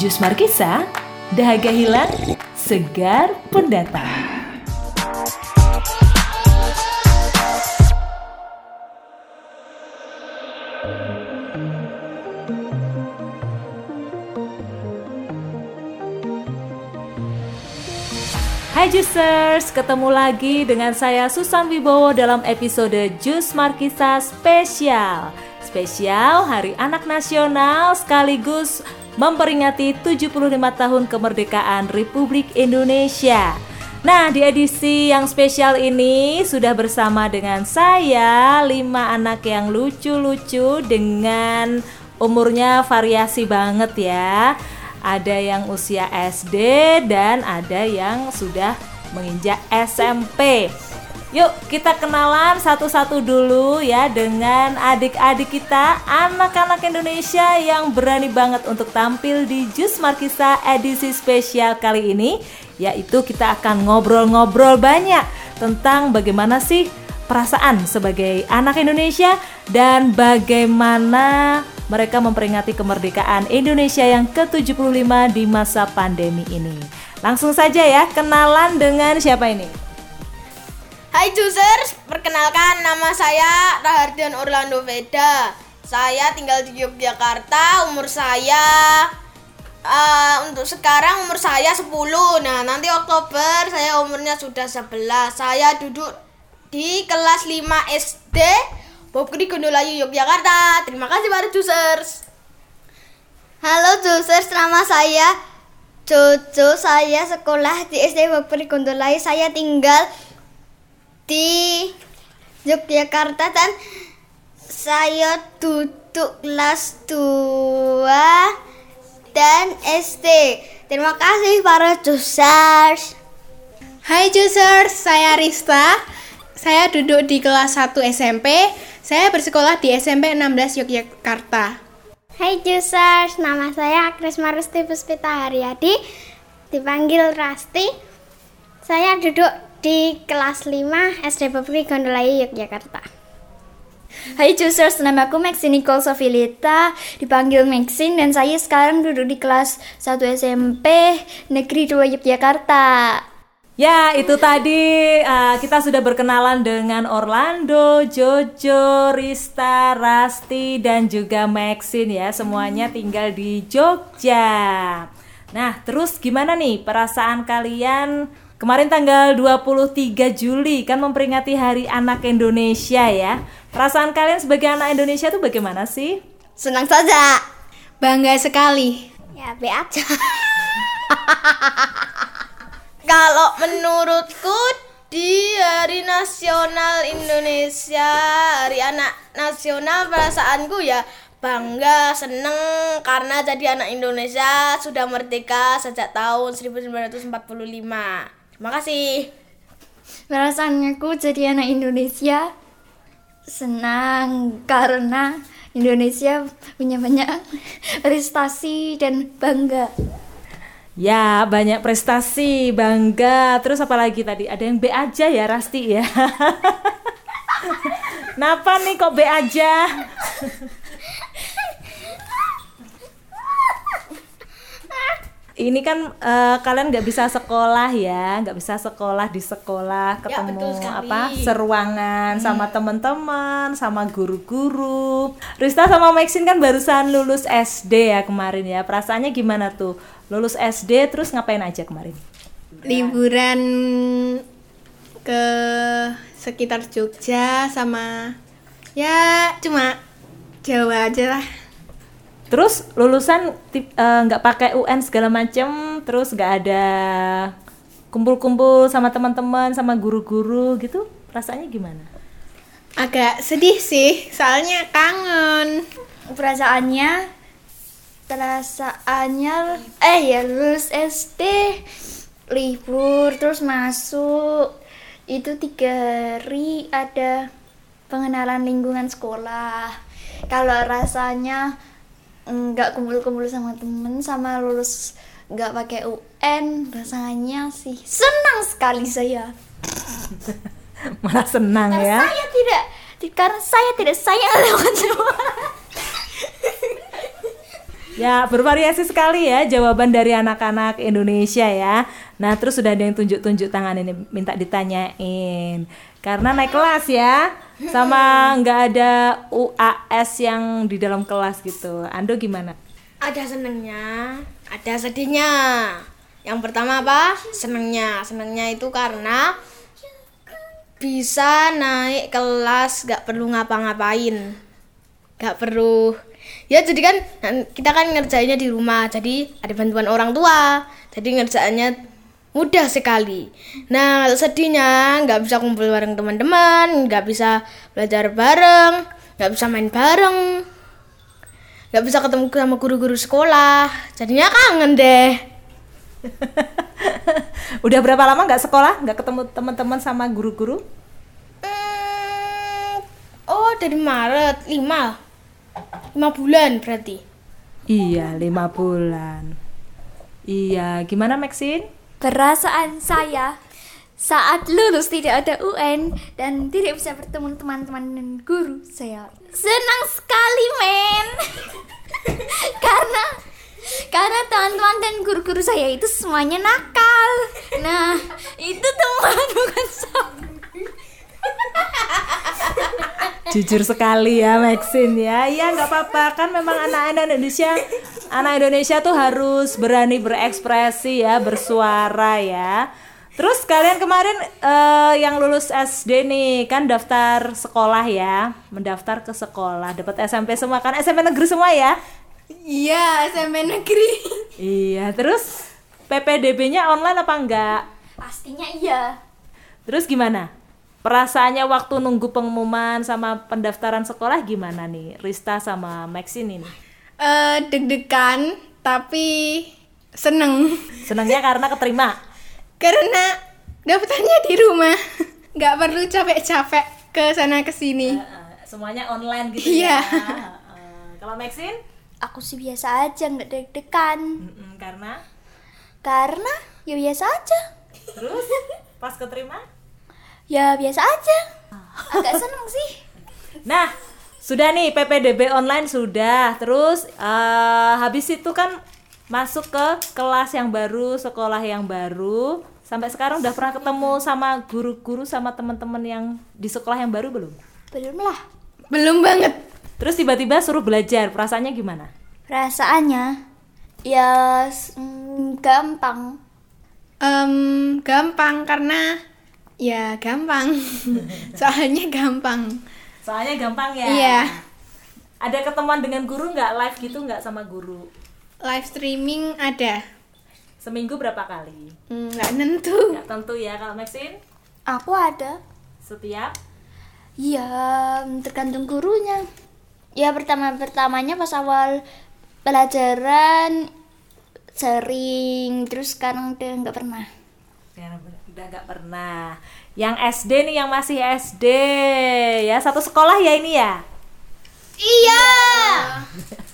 Jus Markisa, dahaga hilang, segar pendatang. Hai Juicers, ketemu lagi dengan saya Susan Wibowo dalam episode Jus Markisa Spesial Spesial Hari Anak Nasional sekaligus memperingati 75 tahun kemerdekaan Republik Indonesia Nah di edisi yang spesial ini sudah bersama dengan saya lima anak yang lucu-lucu dengan umurnya variasi banget ya ada yang usia SD dan ada yang sudah menginjak SMP. Yuk kita kenalan satu-satu dulu ya dengan adik-adik kita anak-anak Indonesia yang berani banget untuk tampil di Jus Markisa edisi spesial kali ini yaitu kita akan ngobrol-ngobrol banyak tentang bagaimana sih perasaan sebagai anak Indonesia dan bagaimana mereka memperingati kemerdekaan Indonesia yang ke-75 di masa pandemi ini. Langsung saja ya, kenalan dengan siapa ini? Hai Juicers, perkenalkan nama saya Rahardian Orlando Veda. Saya tinggal di Yogyakarta, umur saya uh, untuk sekarang umur saya 10. Nah, nanti Oktober saya umurnya sudah 11. Saya duduk di kelas 5 SD Bobkri Gondolayu Yogyakarta. Terima kasih para Juicers. Halo Juicers, nama saya Jojo. Saya sekolah di SD Bobkri Gondolayu. Saya tinggal di Yogyakarta dan saya duduk kelas 2 dan SD. Terima kasih para Juicers. Hai Juicers, saya Rista. Saya duduk di kelas 1 SMP. Saya bersekolah di SMP 16 Yogyakarta. Hai Juicers, nama saya Kris Marusti Puspita Haryadi, dipanggil Rasti. Saya duduk di kelas 5 SD Babri Gondolayu Yogyakarta. Hai Juicers, nama aku Maxi Nicole Sofilita, dipanggil Maxine dan saya sekarang duduk di kelas 1 SMP Negeri 2 Yogyakarta. Ya, itu tadi uh, kita sudah berkenalan dengan Orlando, Jojo, Rista, Rasti, dan juga Maxine ya. Semuanya tinggal di Jogja. Nah, terus gimana nih perasaan kalian kemarin tanggal 23 Juli kan memperingati Hari Anak Indonesia ya. Perasaan kalian sebagai anak Indonesia tuh bagaimana sih? Senang saja. Bangga sekali. Ya, be aja. Kalau menurutku di Hari Nasional Indonesia, Hari Anak Nasional perasaanku ya bangga, seneng karena jadi anak Indonesia sudah merdeka sejak tahun 1945. Terima kasih. Perasaannya aku jadi anak Indonesia senang karena Indonesia punya banyak prestasi dan bangga. Ya, banyak prestasi, bangga. Terus apa lagi tadi? Ada yang B aja ya, Rasti ya. Kenapa nih kok B aja? Ini kan uh, kalian nggak bisa sekolah ya, nggak bisa sekolah di sekolah ketemu betul sekali. apa seruangan sama teman-teman, sama guru-guru. Rista sama Maxine kan barusan lulus SD ya kemarin ya. Perasaannya gimana tuh? Lulus SD terus ngapain aja kemarin? Liburan ke sekitar Jogja sama ya cuma Jawa aja lah. Terus lulusan eh, nggak pakai UN segala macem, terus nggak ada kumpul-kumpul sama teman-teman, sama guru-guru gitu, rasanya gimana? Agak sedih sih, soalnya kangen. Perasaannya perasaannya eh ya lulus SD libur terus masuk itu tiga hari ada pengenalan lingkungan sekolah kalau rasanya nggak kumpul-kumpul sama temen sama lulus nggak pakai UN rasanya sih senang sekali saya Malah senang karena ya. saya tidak karena saya tidak sayang lewat semua Ya, bervariasi sekali ya jawaban dari anak-anak Indonesia ya. Nah, terus sudah ada yang tunjuk-tunjuk tangan ini minta ditanyain. Karena naik kelas ya, sama nggak ada UAS yang di dalam kelas gitu. Ando gimana? Ada senengnya, ada sedihnya. Yang pertama apa? Senengnya. Senengnya itu karena bisa naik kelas gak perlu ngapa-ngapain. Gak perlu ya jadi kan kita kan ngerjainnya di rumah jadi ada bantuan orang tua jadi ngerjainnya mudah sekali nah sedihnya nggak bisa kumpul bareng teman-teman nggak bisa belajar bareng nggak bisa main bareng nggak bisa ketemu sama guru-guru sekolah jadinya kangen deh Udah berapa lama nggak sekolah? Nggak ketemu teman-teman sama guru-guru? Hmm, oh dari Maret 5 5 bulan berarti Iya, lima bulan. Iya, gimana Maxine? Perasaan saya saat lulus tidak ada UN dan tidak bisa bertemu teman-teman dan guru, saya senang sekali, men. karena karena teman-teman dan guru-guru saya itu semuanya nakal. Nah, itu teman bukan sahabat. Jujur sekali ya Maxine ya. Iya nggak apa-apa kan memang anak-anak Indonesia anak Indonesia tuh harus berani berekspresi ya, bersuara ya. Terus kalian kemarin eh, yang lulus SD nih kan daftar sekolah ya, mendaftar ke sekolah, dapat SMP semua kan SMP negeri semua ya. Iya, SMP negeri. Iya, terus PPDB-nya online apa enggak? Pastinya iya. Terus gimana? Perasaannya waktu nunggu pengumuman sama pendaftaran sekolah gimana nih? Rista sama Maxine ini. Eh, deg-degan tapi seneng Senangnya karena keterima. karena daftarnya di rumah. Nggak perlu capek-capek ke sana ke sini. Heeh, semuanya online gitu Iya. ya. Heeh. Kalau Maxine? Aku sih biasa aja, nggak deg-degan. Mm-mm, karena Karena ya biasa aja. terus pas keterima? Ya biasa aja. Agak seneng sih. Nah, sudah nih PPDB online sudah. Terus eh, habis itu kan masuk ke kelas yang baru, sekolah yang baru. Sampai sekarang udah pernah ketemu sama guru-guru sama teman-teman yang di sekolah yang baru belum? Belum lah. Belum banget. Terus tiba-tiba suruh belajar, perasaannya gimana? Perasaannya ya mm, gampang. Em, gampang karena ya gampang. Soalnya gampang. Soalnya gampang ya. Iya. Ada ketemuan dengan guru nggak live gitu nggak sama guru? Live streaming ada. Seminggu berapa kali? Hmm, Nggak nentu. Nggak tentu ya kalau Maxine Aku ada. setiap Ya tergantung gurunya. Ya pertama-pertamanya pas awal pelajaran sering terus sekarang udah nggak pernah. Udah nggak pernah. Yang SD nih, yang masih SD ya satu sekolah ya ini ya. iya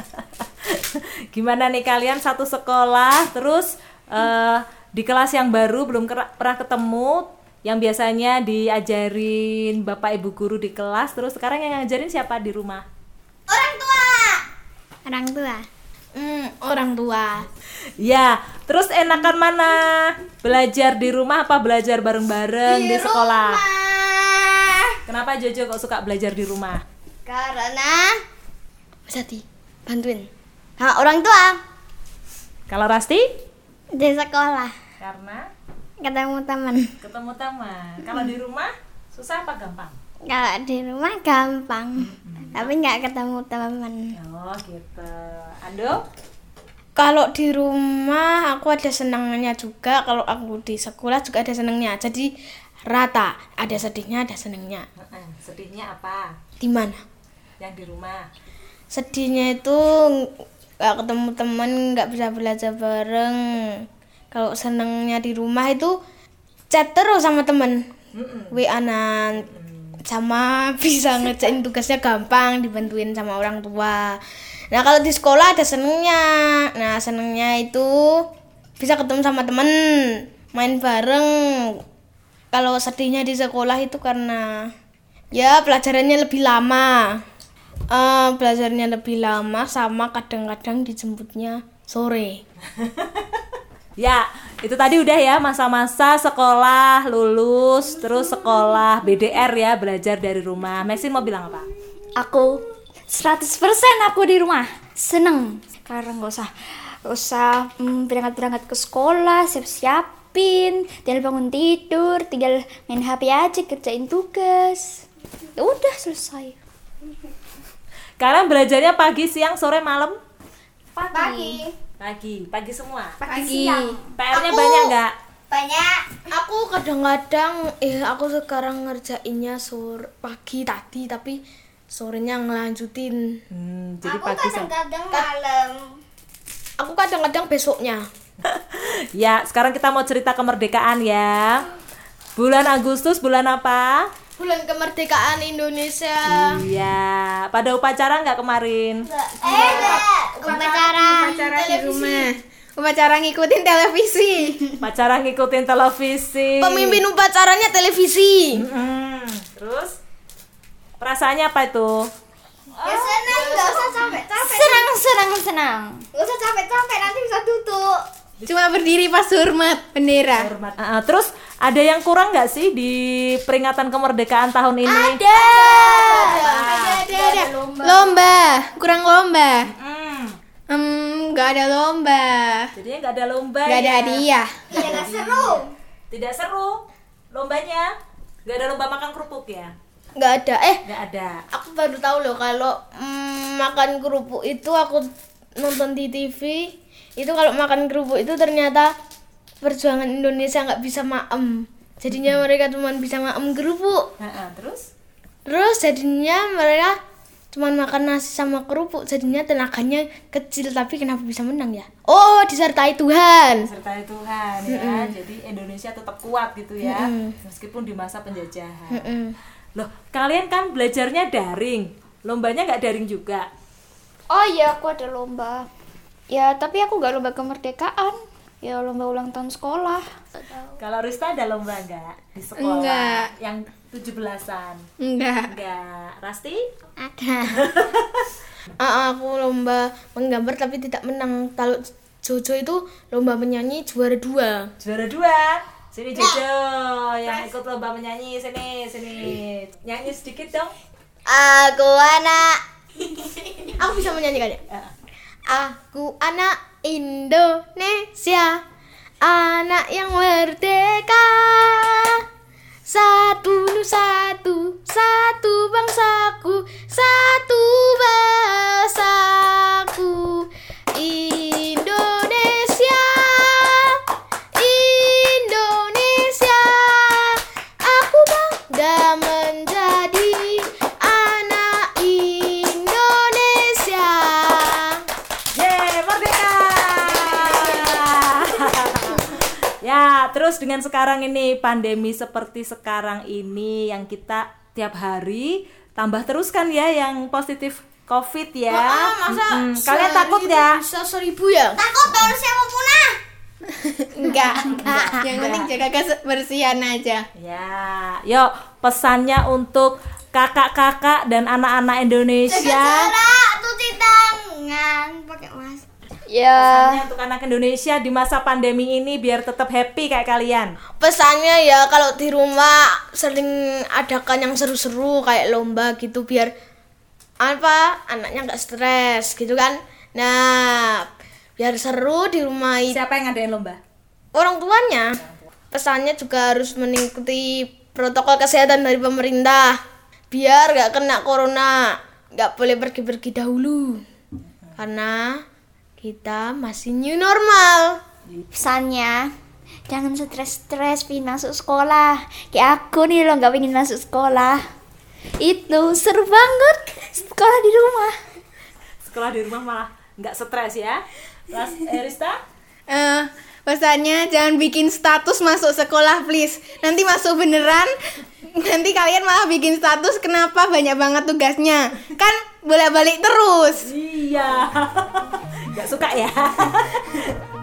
Gimana nih kalian satu sekolah terus eh, di kelas yang baru belum pernah ketemu yang biasanya diajarin bapak ibu guru di kelas terus sekarang yang ngajarin siapa di rumah? orang tua Orang tua. Hmm, orang tua Ya, terus enakan mana? Belajar di rumah apa belajar bareng-bareng di, sekolah? Kenapa Jojo kok suka belajar di rumah? Karena bisa dibantuin sama orang tua Kalau Rasti? Di sekolah. Karena Ketemu teman. ketemu teman. Kalau di rumah susah apa gampang? Kalau di rumah gampang. Tapi nggak ketemu teman. Oh gitu. Ando? kalau di rumah aku ada senangnya juga kalau aku di sekolah juga ada senangnya jadi rata ada sedihnya ada senangnya Heeh, Sedihnya apa? di mana Yang di rumah. sedihnya itu nggak ketemu temen nggak bisa belajar bareng kalau senangnya di rumah itu chat terus sama temen wa nan sama bisa ngerjain tugasnya gampang dibantuin sama orang tua. Nah kalau di sekolah ada senengnya. Nah senengnya itu bisa ketemu sama temen main bareng. Kalau sedihnya di sekolah itu karena ya pelajarannya lebih lama. Eh, belajarnya lebih lama sama kadang-kadang dijemputnya sore. Ya, itu tadi udah ya masa-masa sekolah, lulus, terus sekolah BDR ya, belajar dari rumah. Maxine mau bilang apa? Aku 100% aku di rumah. Seneng. Karena nggak usah nggak usah mm, berangkat-berangkat ke sekolah, siap-siapin, tinggal bangun tidur, tinggal main HP aja kerjain tugas. Ya udah selesai. Kalian belajarnya pagi, siang, sore, malam? Pagi. Pagi, pagi semua. Pagi. PR-nya banyak nggak? Banyak. Aku kadang-kadang eh aku sekarang ngerjainnya sore pagi tadi tapi sorenya ngelanjutin. Hmm, jadi Aku pagi kadang-kadang malam. Aku kadang-kadang besoknya. Ya, sekarang kita mau cerita kemerdekaan ya. Bulan Agustus, bulan apa? Bulan kemerdekaan Indonesia. Iya, pada upacara nggak kemarin? Eh, enggak. Upacara. Upacara di rumah. Upacara ngikutin televisi. Upacara ngikutin televisi. Pemimpin upacaranya televisi. Hmm, terus perasaannya apa itu? Ya senang, enggak usah capek-capek. Senang, senang, senang. Enggak usah capek-capek, nanti bisa duduk. Cuma berdiri pas hormat bendera. Hormat. Ah, terus ada yang kurang nggak sih di peringatan kemerdekaan tahun ini? Ada. Ada, ada. Lomba. Kurang lomba. Hmm, Hmm, nggak ada lomba. jadinya nggak ada lomba. Nggak ada ya? hadiah. Ya enggak seru. Tidak seru lombanya. Nggak ada lomba makan kerupuk ya? Nggak ada. Eh, Nggak ada. aku baru tahu loh kalau mm, makan kerupuk itu aku nonton di TV itu kalau makan kerupuk itu ternyata perjuangan Indonesia nggak bisa maem jadinya mereka cuma bisa maem kerupuk Ah, ah, terus? terus jadinya mereka cuma makan nasi sama kerupuk jadinya tenaganya kecil tapi kenapa bisa menang ya oh disertai Tuhan Sertai Tuhan ya. Jadi Indonesia tetap kuat gitu ya. Meskipun di masa penjajahan. Mm-mm. Loh, kalian kan belajarnya daring. Lombanya nggak daring juga. Oh iya, aku ada lomba. Ya, tapi aku nggak lomba kemerdekaan. Ya, lomba ulang tahun sekolah. Kalau Rista ada lomba nggak di sekolah? Enggak. Yang 17-an. Enggak. Enggak. Rasti? Ada. Ah, aku lomba menggambar tapi tidak menang kalau Jojo itu lomba menyanyi juara dua Juara dua. Sini Jojo yang ikut lomba menyanyi sini sini. Nyanyi sedikit dong. Aku anak aku bisa menyanyi kan ya Ah. Aku anak Indonesia Anak yang merdeka. Satu satu Satu bangsaku Satu bahasaku Indonesia terus dengan sekarang ini pandemi seperti sekarang ini yang kita tiap hari tambah terus kan ya yang positif COVID ya. Ah, masa Mm-mm. Kalian takut ya? Bisa seribu ya? Takut harusnya mau punah. Enggak. Yang penting jaga kebersihan aja. Ya, yuk pesannya untuk kakak-kakak dan anak-anak Indonesia. Cara cuci tangan pakai masker. Ya, Pesannya untuk anak Indonesia di masa pandemi ini biar tetap happy kayak kalian. Pesannya ya kalau di rumah sering adakan yang seru-seru kayak lomba gitu biar apa anaknya nggak stres gitu kan. Nah, biar seru di rumah itu Siapa yang ngadain lomba? orang tuanya. Pesannya juga harus mengikuti protokol kesehatan dari pemerintah biar nggak kena corona. Nggak boleh pergi-pergi dahulu karena kita masih new normal. pesannya jangan stres-stres pingin masuk sekolah. Kayak aku nih loh nggak pengen masuk sekolah. Itu seru banget sekolah di rumah. Sekolah di rumah malah nggak stres ya. Ras, eh, Rista? Eh, pesannya jangan bikin status masuk sekolah please. Nanti masuk beneran, nanti kalian malah bikin status kenapa banyak banget tugasnya. Kan bolak-balik terus. Iya. Nggak suka ya?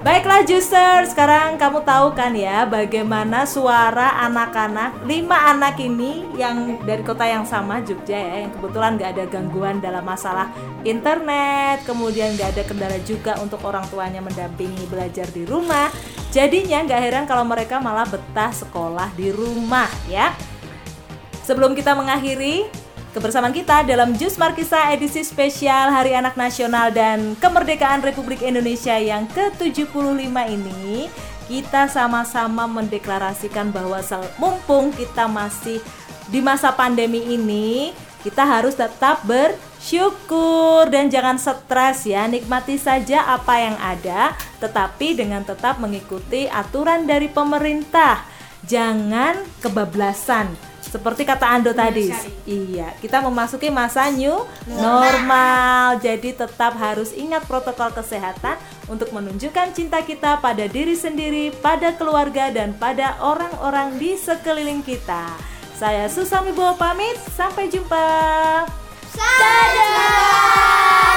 Baiklah Juster, sekarang kamu tahu kan ya bagaimana suara anak-anak lima anak ini yang dari kota yang sama Jogja ya, yang kebetulan nggak ada gangguan dalam masalah internet, kemudian nggak ada kendala juga untuk orang tuanya mendampingi belajar di rumah. Jadinya nggak heran kalau mereka malah betah sekolah di rumah ya. Sebelum kita mengakhiri kebersamaan kita dalam Jus Markisa edisi spesial Hari Anak Nasional dan Kemerdekaan Republik Indonesia yang ke-75 ini, kita sama-sama mendeklarasikan bahwa mumpung kita masih di masa pandemi ini, kita harus tetap bersyukur dan jangan stres ya. Nikmati saja apa yang ada, tetapi dengan tetap mengikuti aturan dari pemerintah. Jangan kebablasan. Seperti kata Ando iya, tadi, iya, kita memasuki masa new normal. Jadi tetap harus ingat protokol kesehatan untuk menunjukkan cinta kita pada diri sendiri, pada keluarga dan pada orang-orang di sekeliling kita. Saya Susami Wibowo pamit, sampai jumpa. Dadah!